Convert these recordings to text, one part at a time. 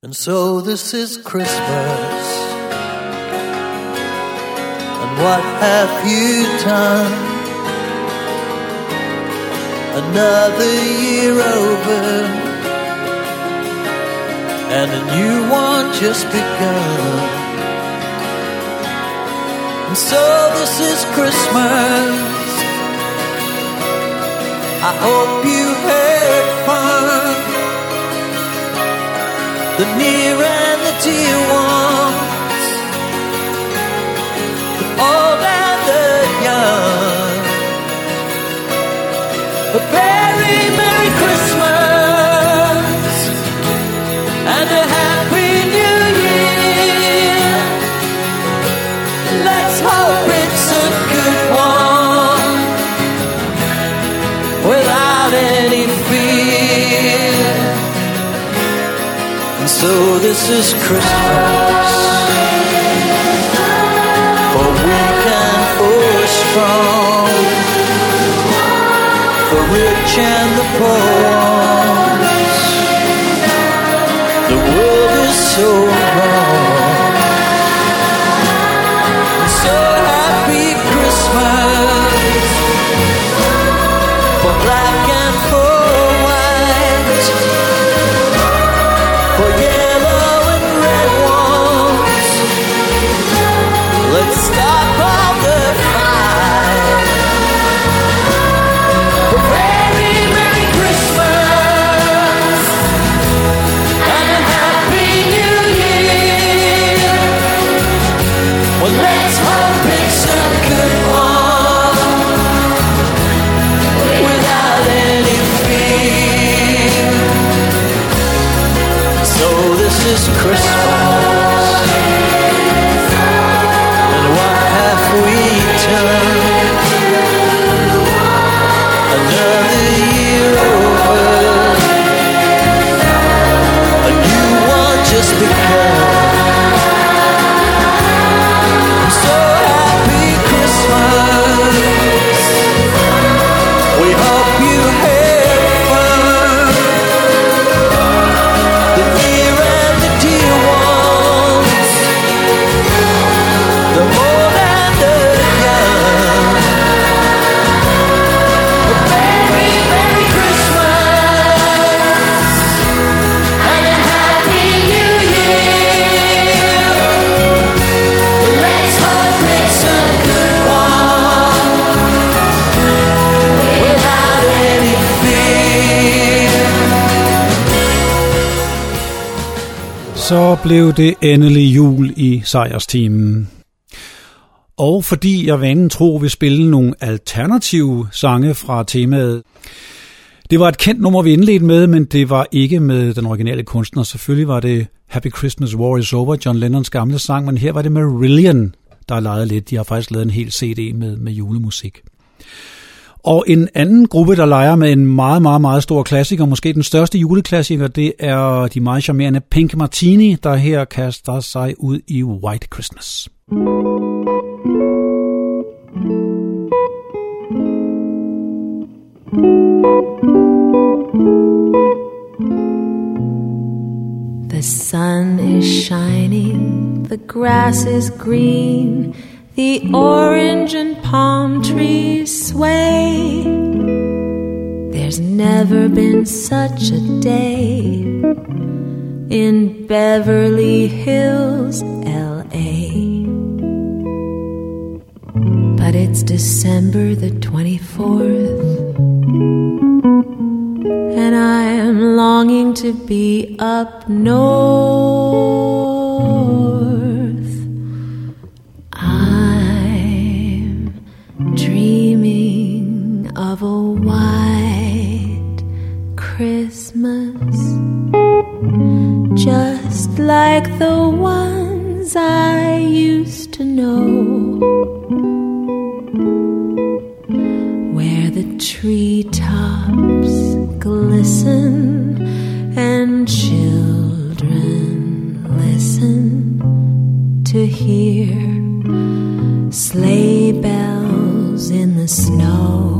And so this is Christmas. And what have you done? Another year over. And a new one just begun. And so this is Christmas. I hope you had fun. The near and the dear ones, the old and this is Christmas for weak and for strong, for rich and the poor. The world is so blev det endelig jul i sejrsteamen. Og fordi jeg vanen tro vil spille nogle alternative sange fra temaet. Det var et kendt nummer, vi indledte med, men det var ikke med den originale kunstner. Selvfølgelig var det Happy Christmas War is Over, John Lennons gamle sang, men her var det Marillion, der legede lidt. De har faktisk lavet en hel CD med, med julemusik. Og en anden gruppe, der leger med en meget, meget, meget stor klassiker, måske den største juleklassiker, det er de meget charmerende Pink Martini, der her kaster sig ud i White Christmas. The sun is shining, the grass is green, the orange and palm trees sway. There's never been such a day in Beverly Hills, LA. But it's December the 24th and I am longing to be up north. Like the ones I used to know where the treetops glisten and children listen to hear sleigh bells in the snow.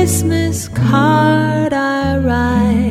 Christmas card I write.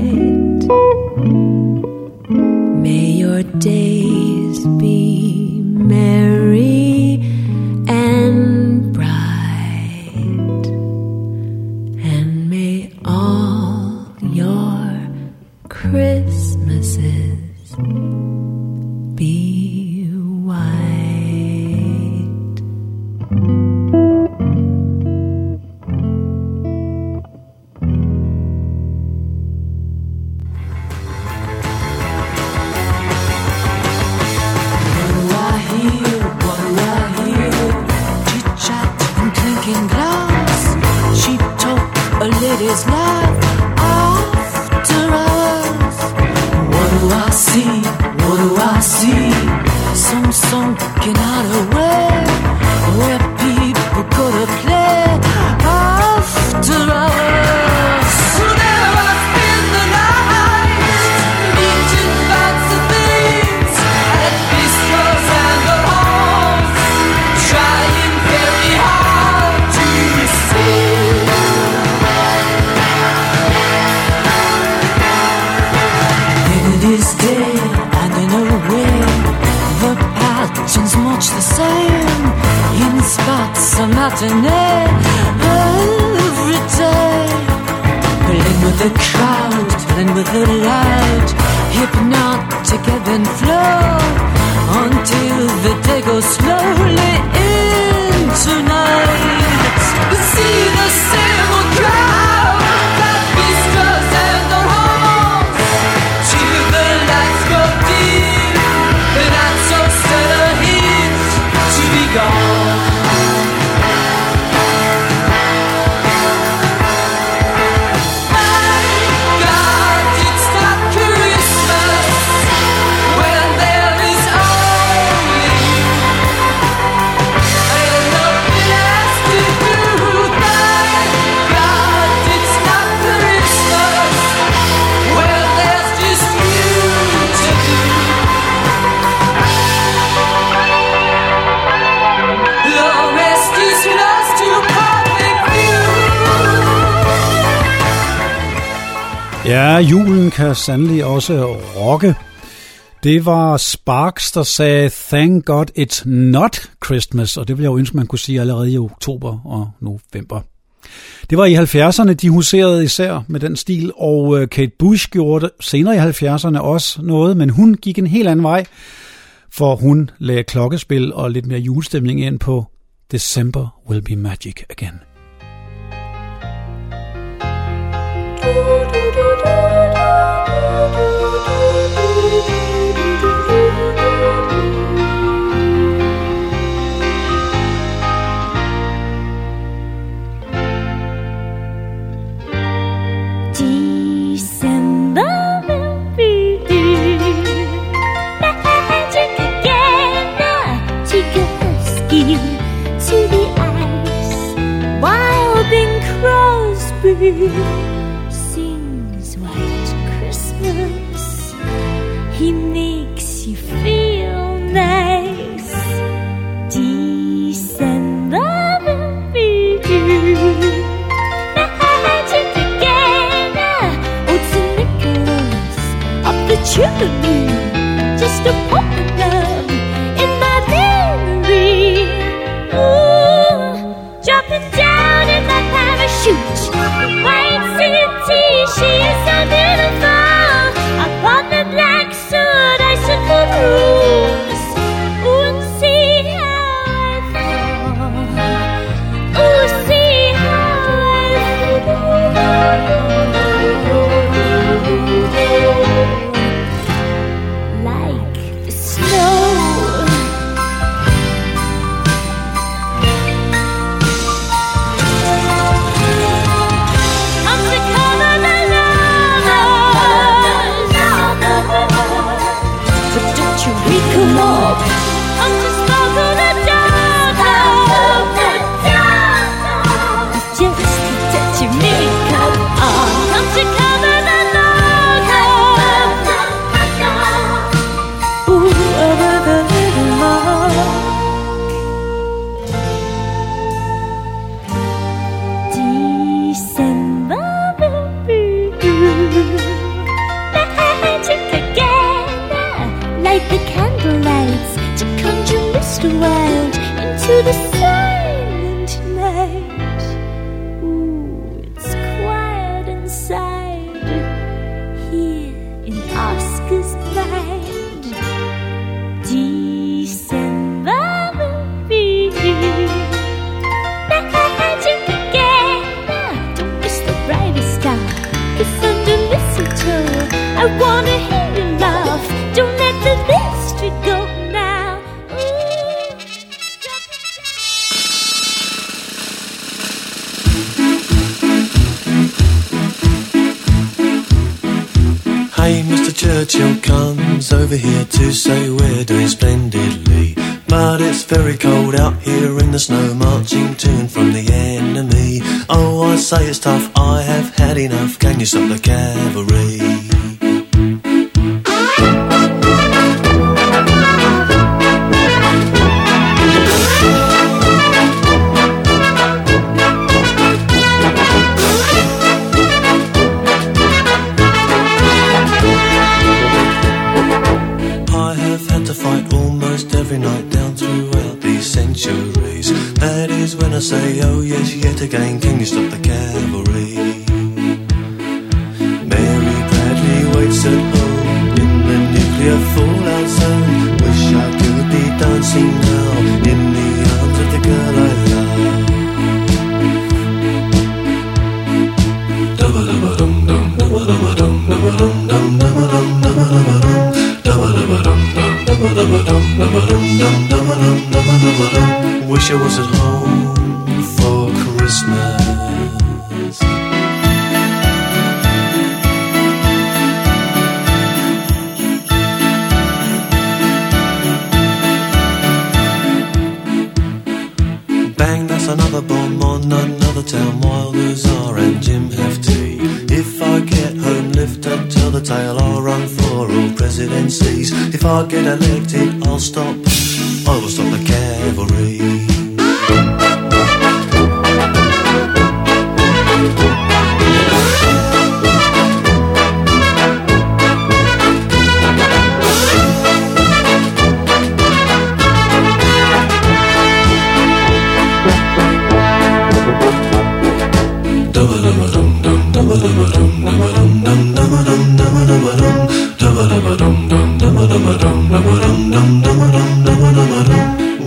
Ja, julen kan sandelig også rocke. Det var Sparks, der sagde, thank God it's not Christmas, og det vil jeg jo ønske, man kunne sige allerede i oktober og november. Det var i 70'erne, de huserede især med den stil, og øh, Kate Bush gjorde senere i 70'erne også noget, men hun gik en helt anden vej, for hun lagde klokkespil og lidt mere julestemning ind på December Will Be Magic Again. sings White Christmas. He makes you feel nice. December will be. Magic again. Oh, it's a Nicholas up the chimney. Just a pop. Say it's tough, I have had enough. Can you stop the cavalry?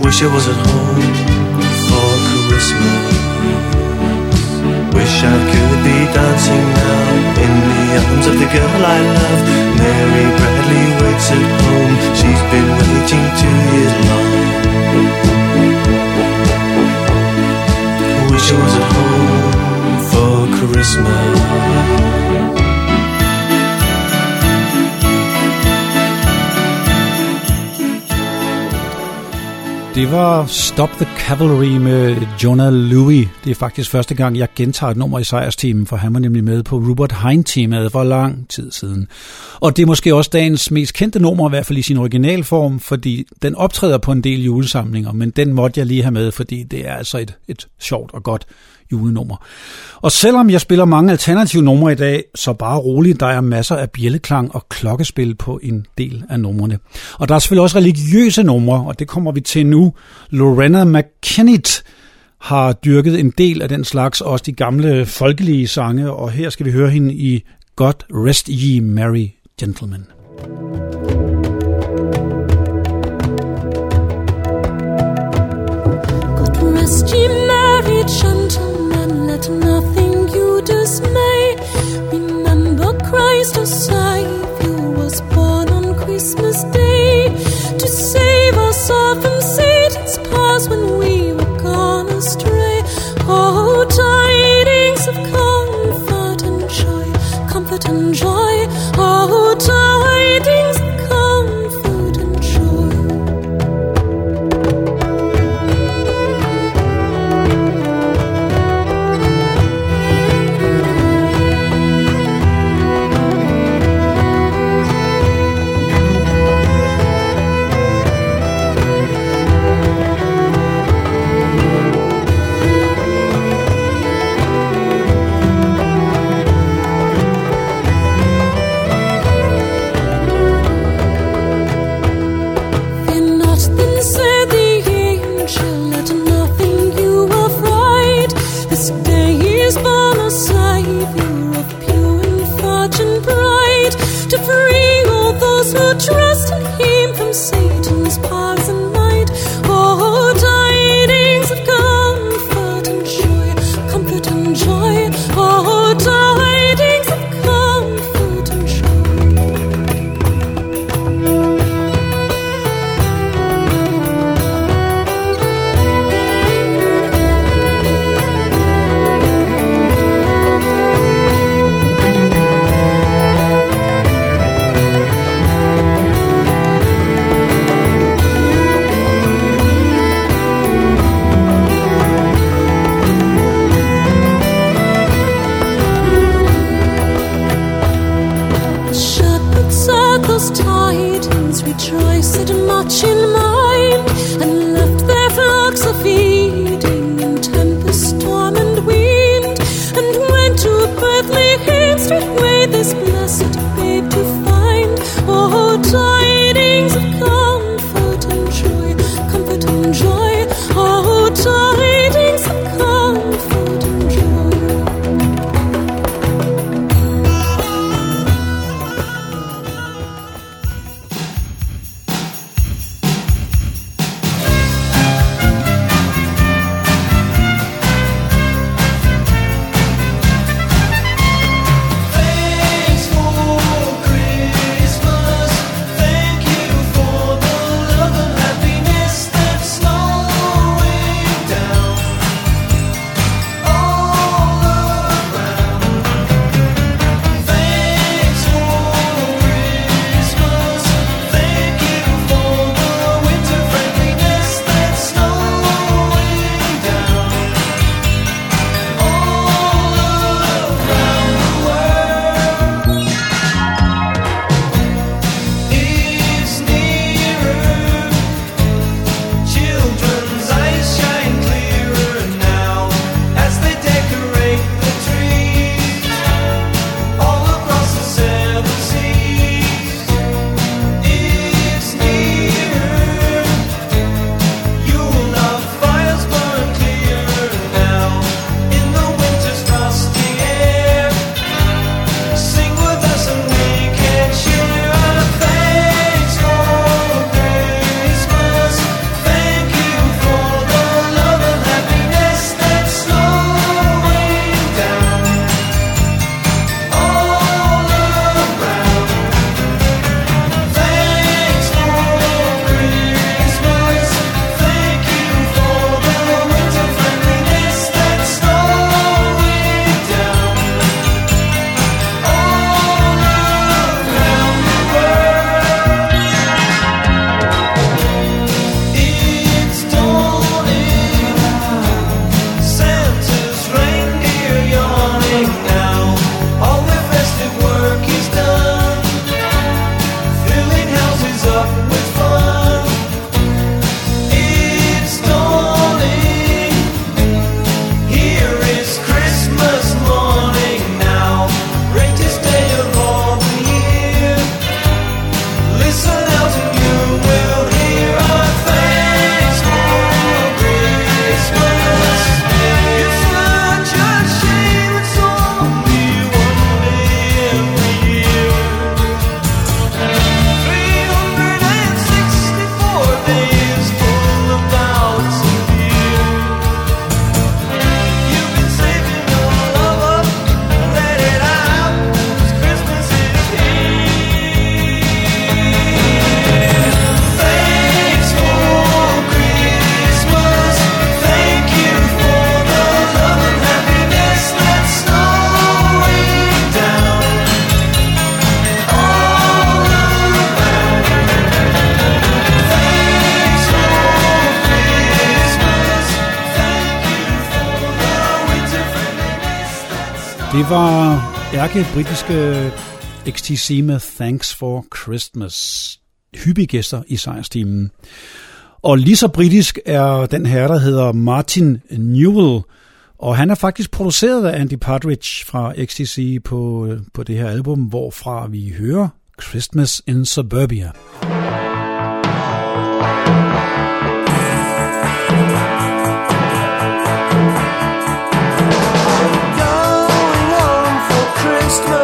Wish I was at home for Christmas. Wish I could be dancing now in the arms of the girl I love. Mary Bradley waits at home. She's been waiting two years long. Var Stop the Cavalry med Jonah Louie. Det er faktisk første gang, jeg gentager et nummer i sejrsteamen, for han var nemlig med på Rupert Hein-temaet for lang tid siden. Og det er måske også dagens mest kendte nummer, i hvert fald i sin originalform, fordi den optræder på en del julesamlinger, men den måtte jeg lige have med, fordi det er altså et, et sjovt og godt julenummer. Og selvom jeg spiller mange alternative numre i dag, så bare roligt, der er masser af bjælleklang og klokkespil på en del af numrene. Og der er selvfølgelig også religiøse numre, og det kommer vi til nu. Lorena McKennitt har dyrket en del af den slags, også de gamle folkelige sange, og her skal vi høre hende i God Rest Ye Merry Gentlemen. God rest ye merry gentlemen, nothing you dismay. Remember Christ our Savior was born on Christmas Day to save us all from Satan's paws when we were gone astray. Oh, tidings of comfort and joy, comfort and joy. stærke britiske XTC med Thanks for Christmas. Hyppige gæster i sejrstimen. Og lige så britisk er den her, der hedder Martin Newell, og han er faktisk produceret af Andy Partridge fra XTC på, på det her album, hvorfra vi hører Christmas in Suburbia. thank strong.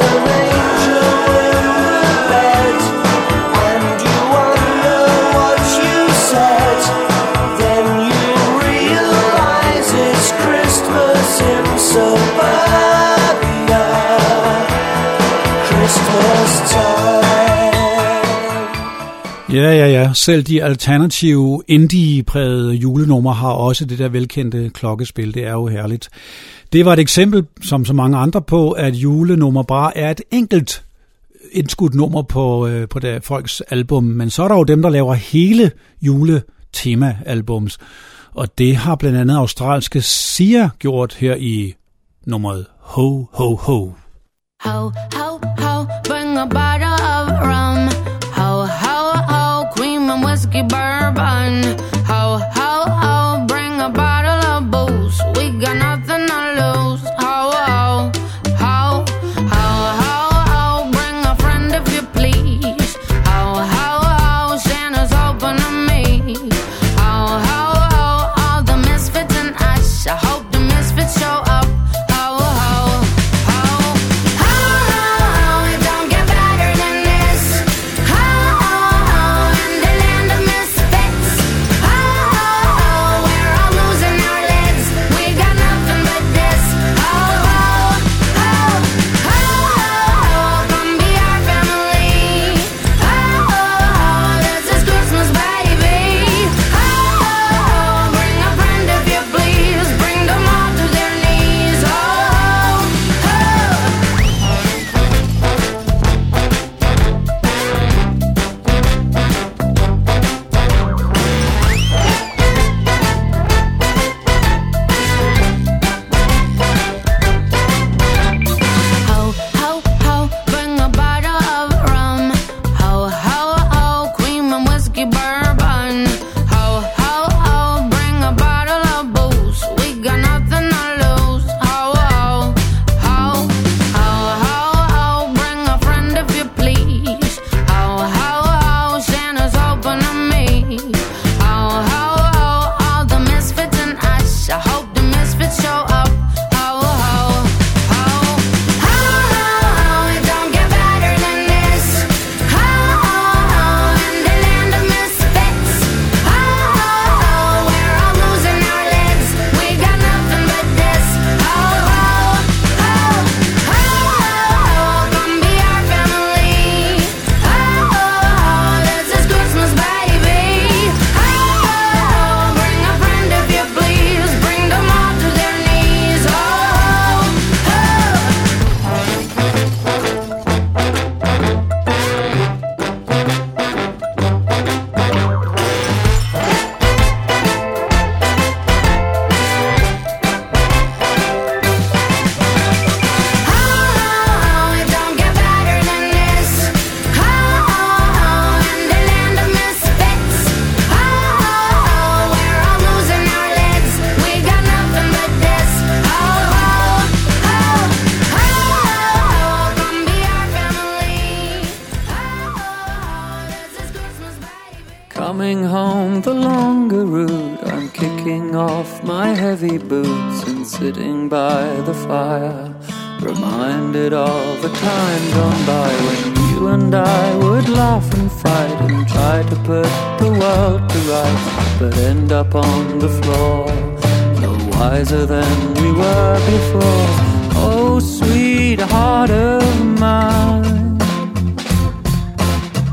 misery Ja, ja, ja. Selv de alternative indie-prægede julenummer har også det der velkendte klokkespil. Det er jo herligt. Det var et eksempel, som så mange andre på, at julenummer bare er et enkelt indskudt nummer på, øh, på der folks album. Men så er der jo dem, der laver hele juletema-albums. Og det har blandt andet australske Sia gjort her i nummeret Ho Ho Ho. Ho, ho, ho, bring a bottle fire. Reminded of a time gone by when you and I would laugh and fight and try to put the world to rights, but end up on the floor, no wiser than we were before. Oh, sweetheart of mine,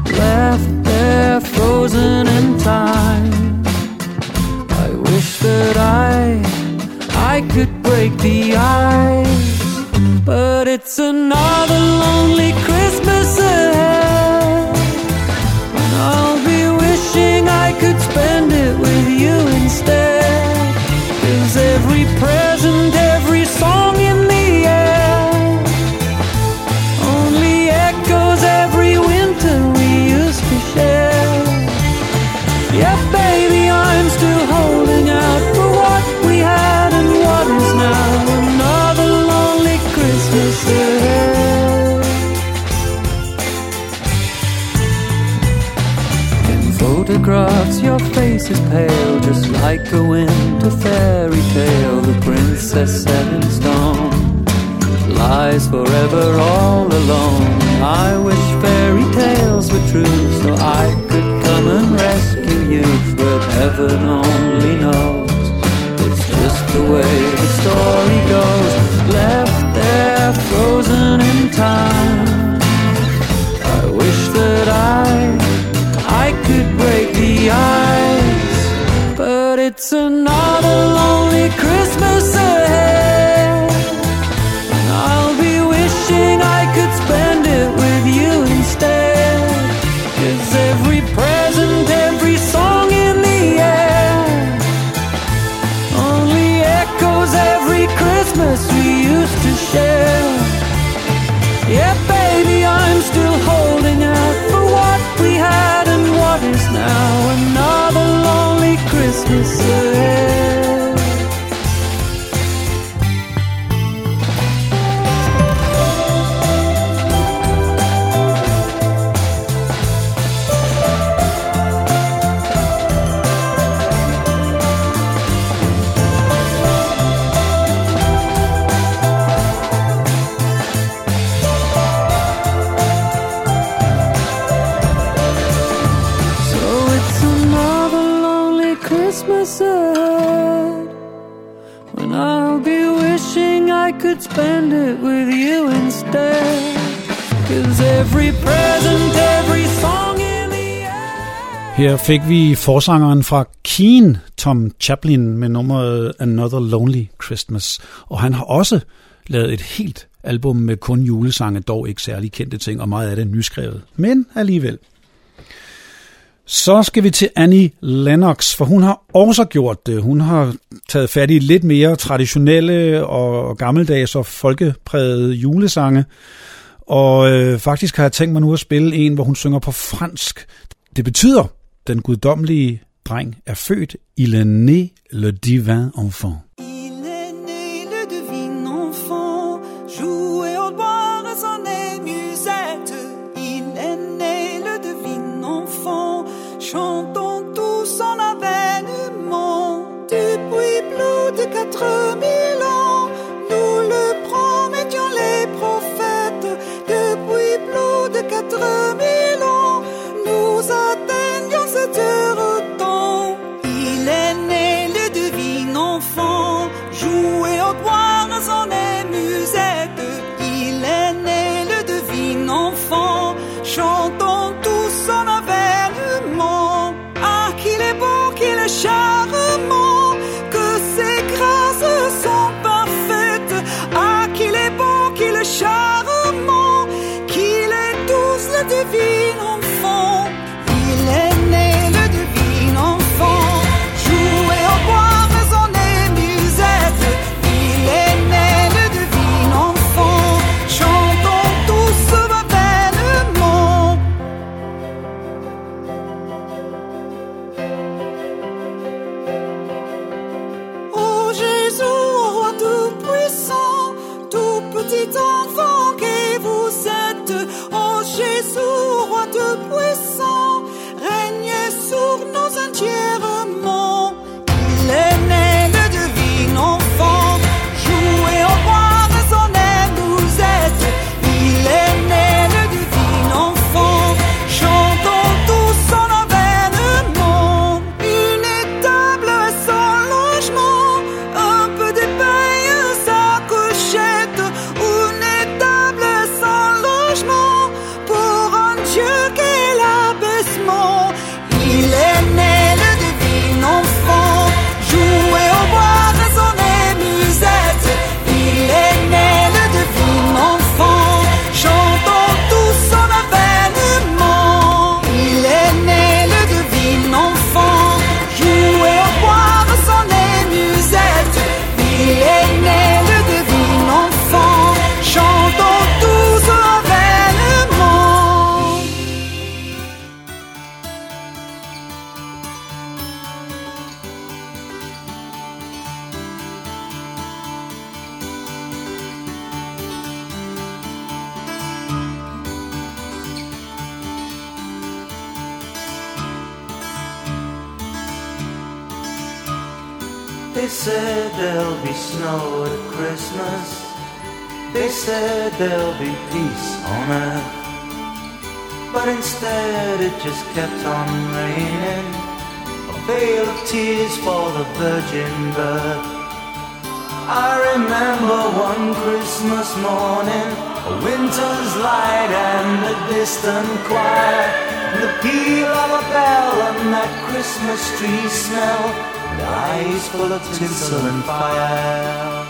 left there frozen in time. I wish that I I could break the ice, but it's another lonely Christmas ahead. And I'll be wishing I could spend it with you instead. Your face is pale, just like a winter fairy tale. The princess set in stone lies forever all alone. I wish fairy tales were true, so I could come and rescue you. But heaven only knows it's just the way the story goes. Left there frozen in time. Break the ice, but it's another lonely Christmas Christmas Der Her fik vi forsangeren fra Keen, Tom Chaplin, med nummeret Another Lonely Christmas. Og han har også lavet et helt album med kun julesange, dog ikke særlig kendte ting, og meget af det nyskrevet. Men alligevel. Så skal vi til Annie Lennox, for hun har også gjort det. Hun har taget fat i lidt mere traditionelle og gammeldags og folkeprægede julesange. Og øh, faktisk har jeg tænkt mig nu at spille en, hvor hun synger på fransk. Det betyder, den guddommelige dreng er født. Il est né le divin enfant. It just kept on raining. A veil of tears for the virgin birth. I remember one Christmas morning, a winter's light and a distant choir, the peal of a bell and that Christmas tree smell, and eyes full of tinsel and fire.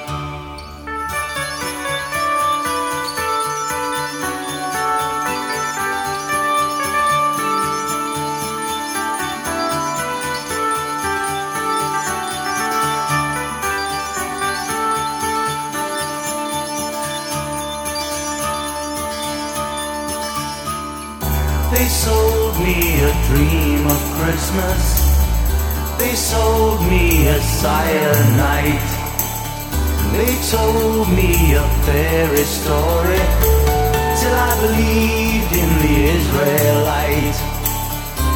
They sold me a dream of Christmas. They sold me a cyanide. They told me a fairy story till I believed in the Israelite.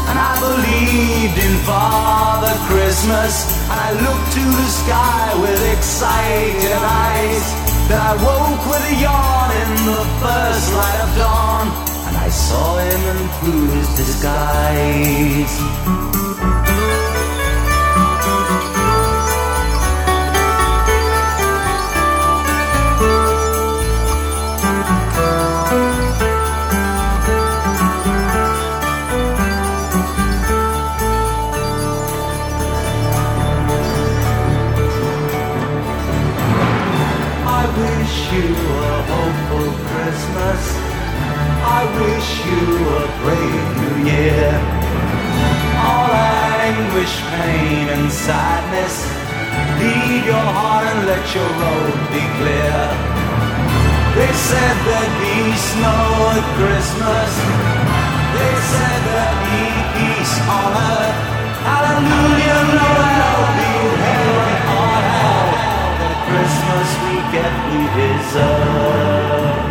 And I believed in Father Christmas. I looked to the sky with excited eyes. Then I woke with a yawn in the first light of dawn. I saw him through his disguise. I wish you a brave new year. All anguish, pain, and sadness. Leave your heart and let your road be clear. They said there'd be snow at Christmas. They said there'd be peace on earth. Hallelujah, Noel, be heaven on hell. The Christmas we get we deserve.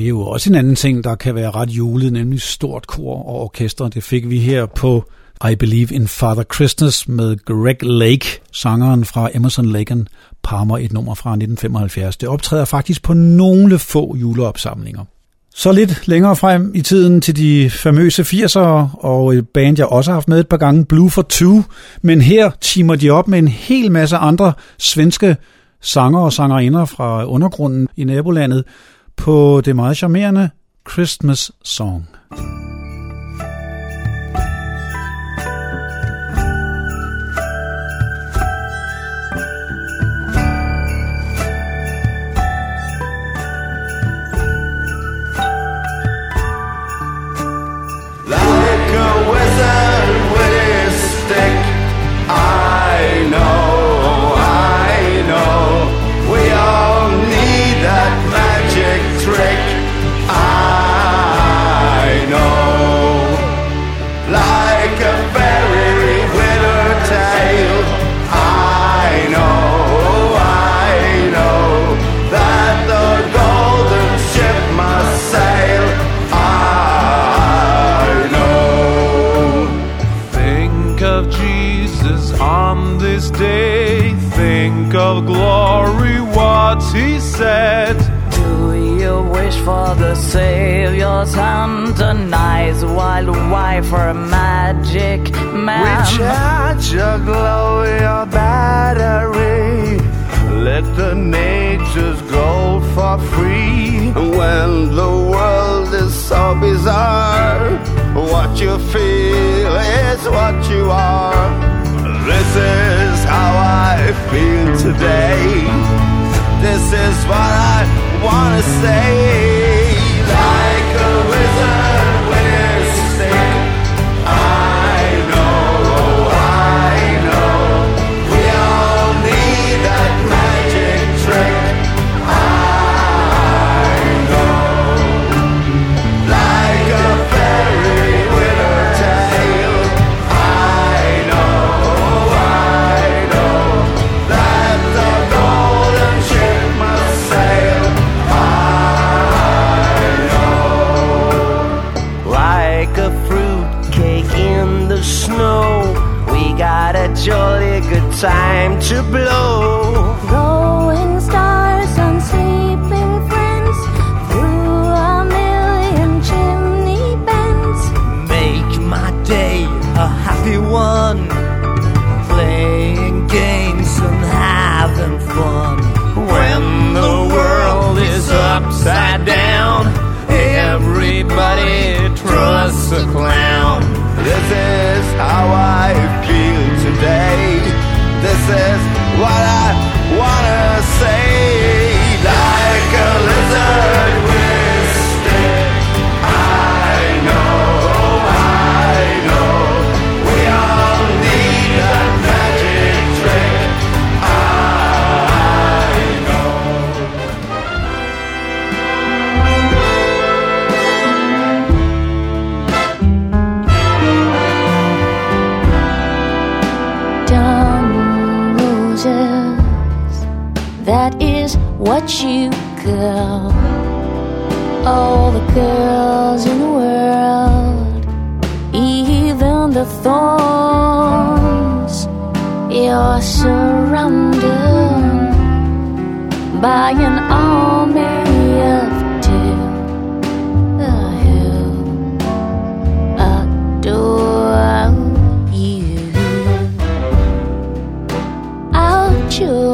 Det er jo også en anden ting, der kan være ret julet, nemlig stort kor og orkester. Det fik vi her på I Believe in Father Christmas med Greg Lake, sangeren fra Emerson Lake and Palmer, et nummer fra 1975. Det optræder faktisk på nogle få juleopsamlinger. Så lidt længere frem i tiden til de famøse 80'ere, og et band, jeg også har haft med et par gange, Blue for Two. Men her timer de op med en hel masse andre svenske sanger og sangerinder fra undergrunden i nabolandet på det meget charmerende Christmas Song. Wife, or a magic man? Recharge your glow, your battery. Let the natures grow for free. When the world is so bizarre, what you feel is what you are. This is how I feel today. This is what I wanna say. Like a wizard time to blow. Glowing stars and sleeping friends through a million chimney bends. Make my day a happy one. Playing games and having fun. When the world is upside down, everybody trusts a clown. This is how I feel today. This is what I that is what you call all the girls in the world, even the thorns. You're surrounded by an army of two who adore you. Our joy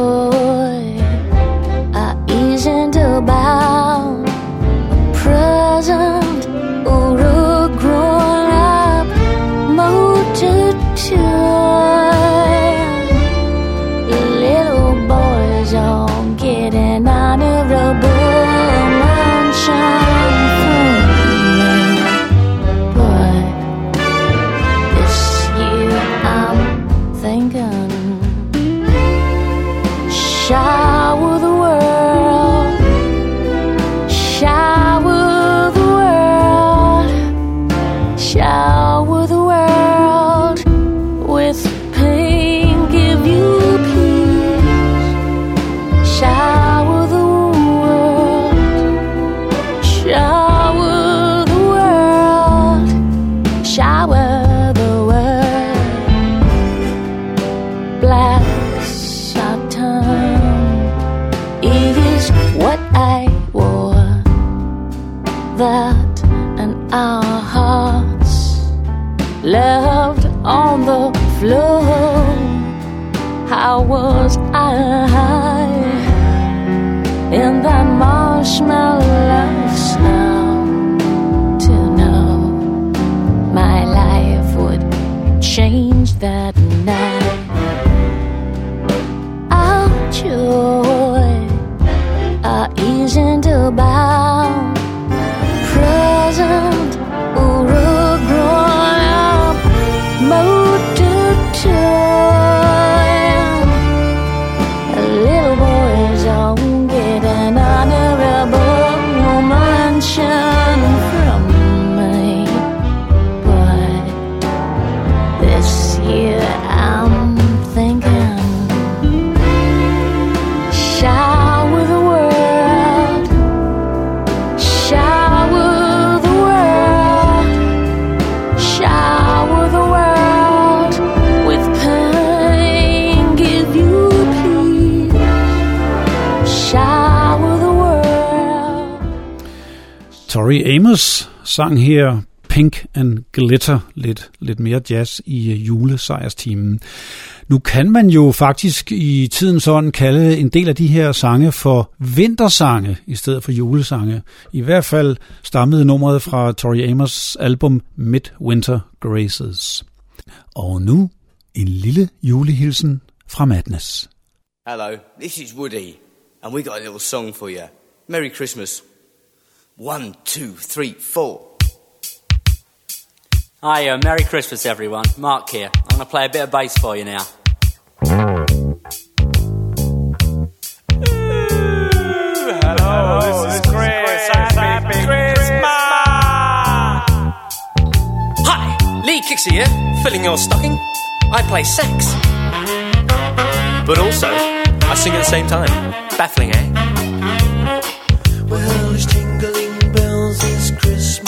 sang her Pink and Glitter, lidt, lidt mere jazz i øh, julesejrstimen. Nu kan man jo faktisk i tiden sådan kalde en del af de her sange for vintersange i stedet for julesange. I hvert fald stammede nummeret fra Tori Amos album Midwinter Graces. Og nu en lille julehilsen fra Madness. Hello, this is Woody, and we got a little song for you. Merry Christmas. One, two, three, four. Hi, uh, Merry Christmas, everyone. Mark here. I'm going to play a bit of bass for you now. Hello, this is Chris. Happy Christmas! Hi, Lee Kixie here, filling your stocking. I play sax. But also, I sing at the same time. Baffling, eh? Well, it's jingling bells, it's Christmas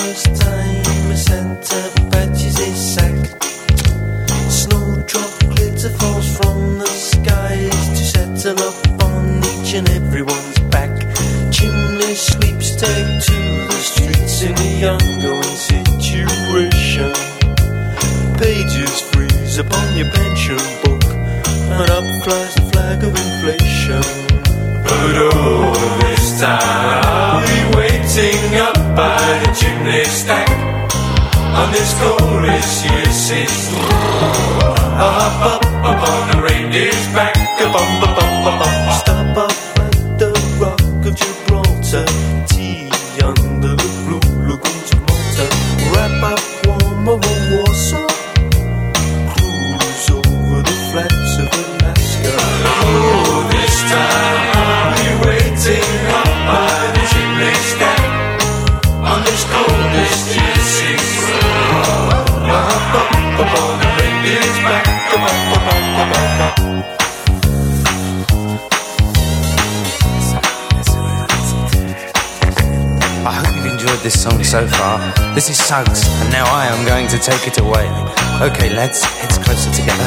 on this glorious year's eve. Up, up, up on the reindeer's back, up, up, up, up, This is Suggs, and now I am going to take it away. Okay, lads, heads closer together.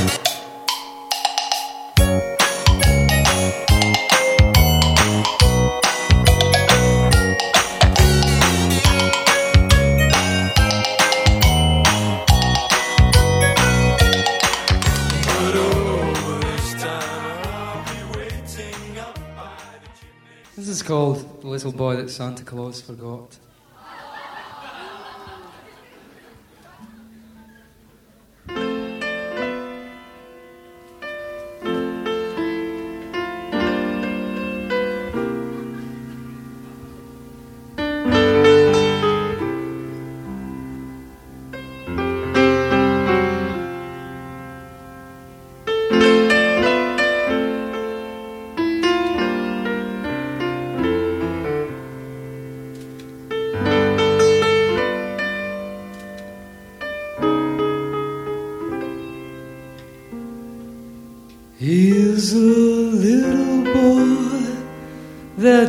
This is called The Little Boy That Santa Claus Forgot.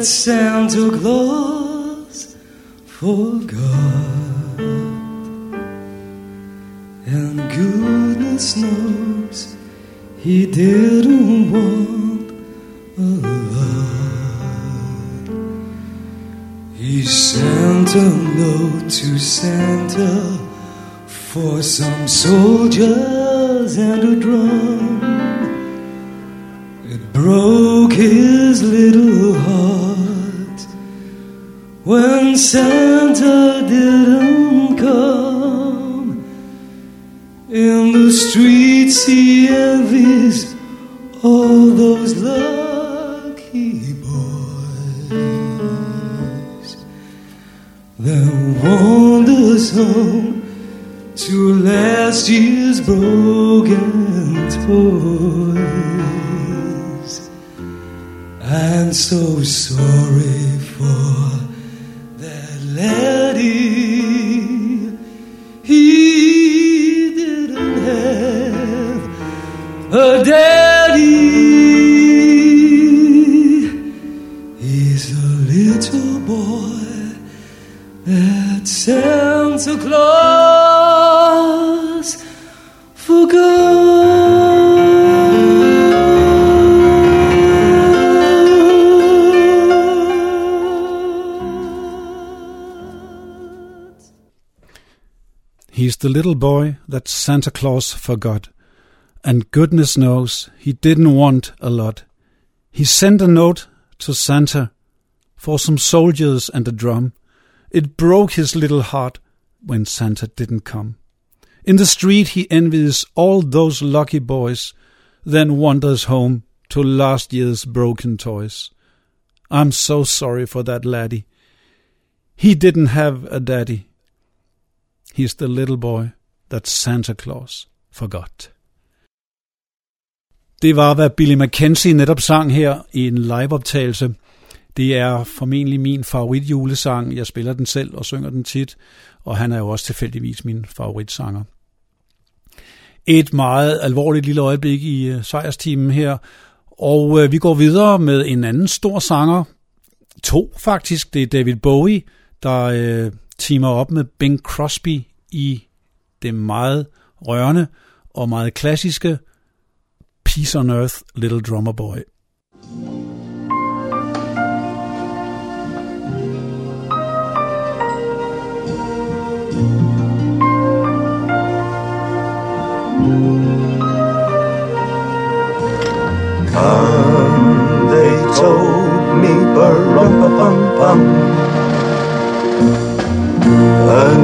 That Santa Claus forgot. And goodness knows he didn't want a lot. He sent a note to Santa for some soldiers and a drum. Santa didn't come. In the streets he envies all those lucky boys. Then wanders home to last year's broken toys. I'm so sorry He's the little boy that Santa Claus forgot. And goodness knows he didn't want a lot. He sent a note to Santa for some soldiers and a drum. It broke his little heart when Santa didn't come. In the street he envies all those lucky boys, then wanders home to last year's broken toys. I'm so sorry for that laddie. He didn't have a daddy. He's the little boy that Santa Claus forgot. Det var, hvad Billy McKenzie netop sang her i en liveoptagelse. Det er formentlig min favorit julesang. Jeg spiller den selv og synger den tit, og han er jo også tilfældigvis min favoritsanger. Et meget alvorligt lille øjeblik i øh, sejrstimen her, og øh, vi går videre med en anden stor sanger. To faktisk. Det er David Bowie, der øh, timer op med Bing Crosby i det meget rørende og meget klassiske Peace on Earth, Little Drummer Boy. Come, they told me, bum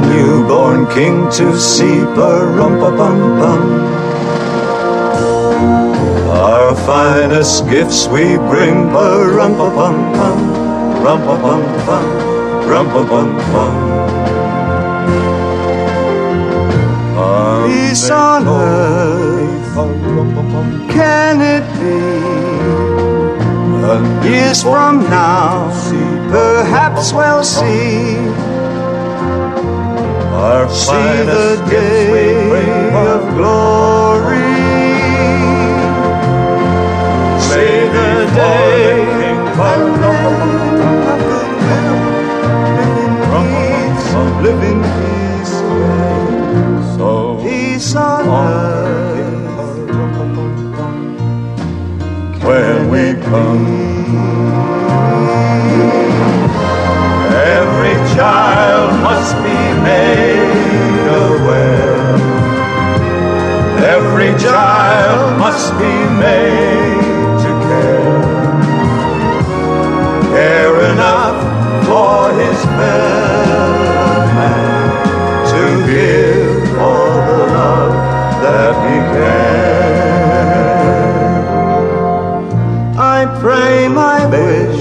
Newborn king to see, bum bum Our finest gifts we bring, bum bum bum, rum bum bum, rum bum bum. Peace on earth, can it be? Years from now, perhaps we'll see. Our see the day we bring of glory. See the day when men live in peace, so peace on earth. when we come. Every child must be made aware. Every child must be made to care. Care enough for his fellow man to give all the love that he can. I pray my wish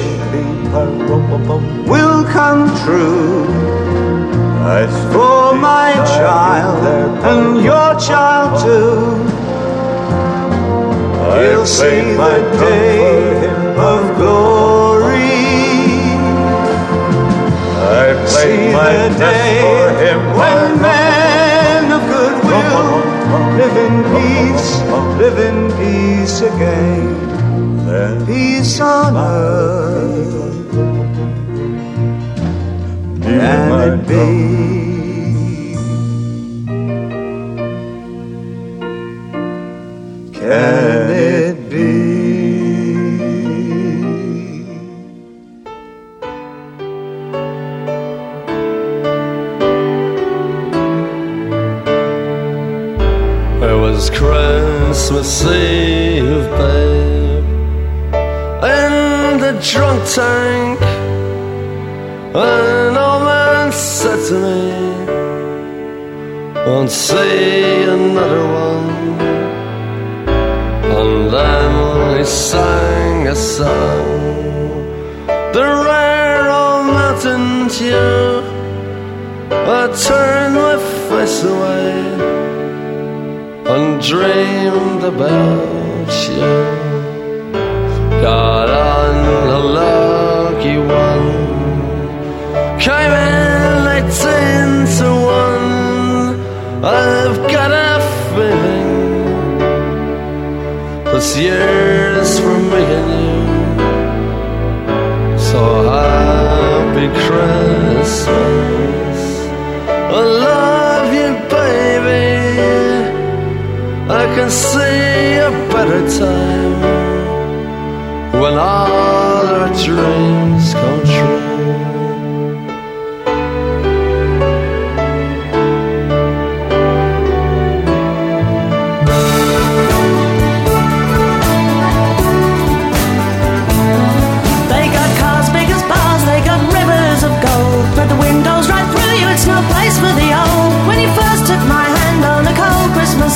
will come true. For my child and your child too, he'll see the day of glory. I see the day when men of goodwill live in peace, live in peace again. Peace on earth. Can it be?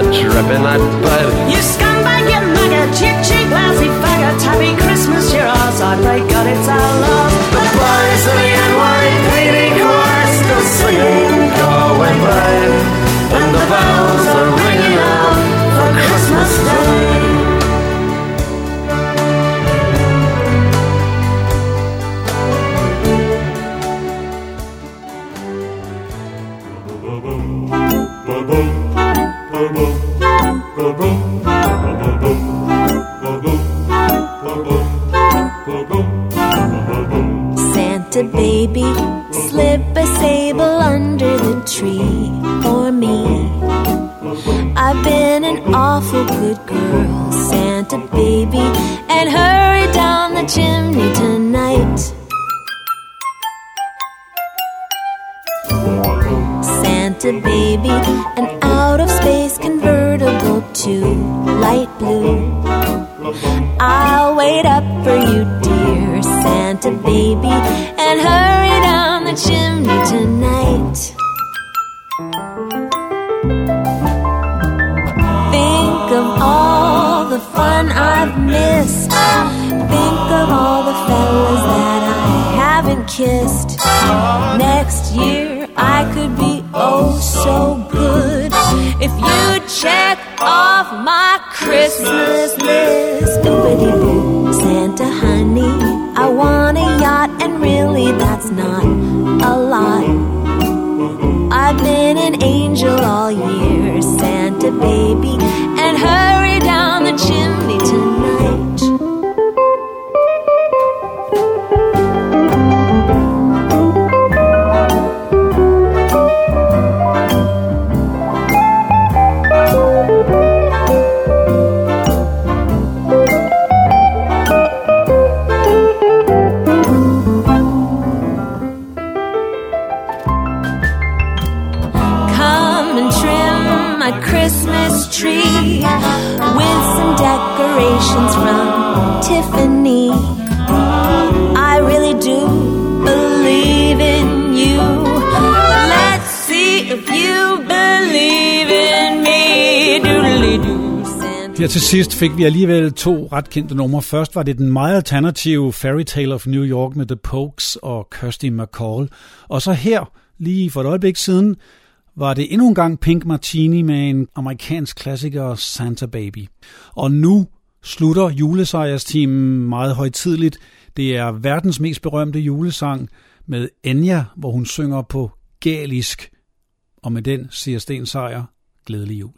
A dripping that bed. You scumbag, you maggot, cheap, cheap, lousy faggot. Happy Christmas, you're ours. I pray God it's our love. The boys of the NYPD choir still singing Galway Bay, and the out of space convertible to light blue. I'll wait up for you, dear Santa baby, and hurry down the chimney tonight. Think of all the fun I've missed. Think of all the fellas that I haven't kissed. Next year I could be oh so if you check off my Christmas list. Oopity-doo. Santa honey, I want a yacht, and really that's not a lot. I've been an angel all year, Santa baby, and hurry Her til sidst fik vi alligevel to ret kendte numre. Først var det den meget alternative Fairy Tale of New York med The Pokes og Kirsty McCall. Og så her, lige for et øjeblik siden, var det endnu en gang Pink Martini med en amerikansk klassiker, Santa Baby. Og nu slutter julesejrsteamen meget højtidligt. Det er verdens mest berømte julesang med Enya, hvor hun synger på galisk. Og med den siger Sten Sejr, glædelig jul.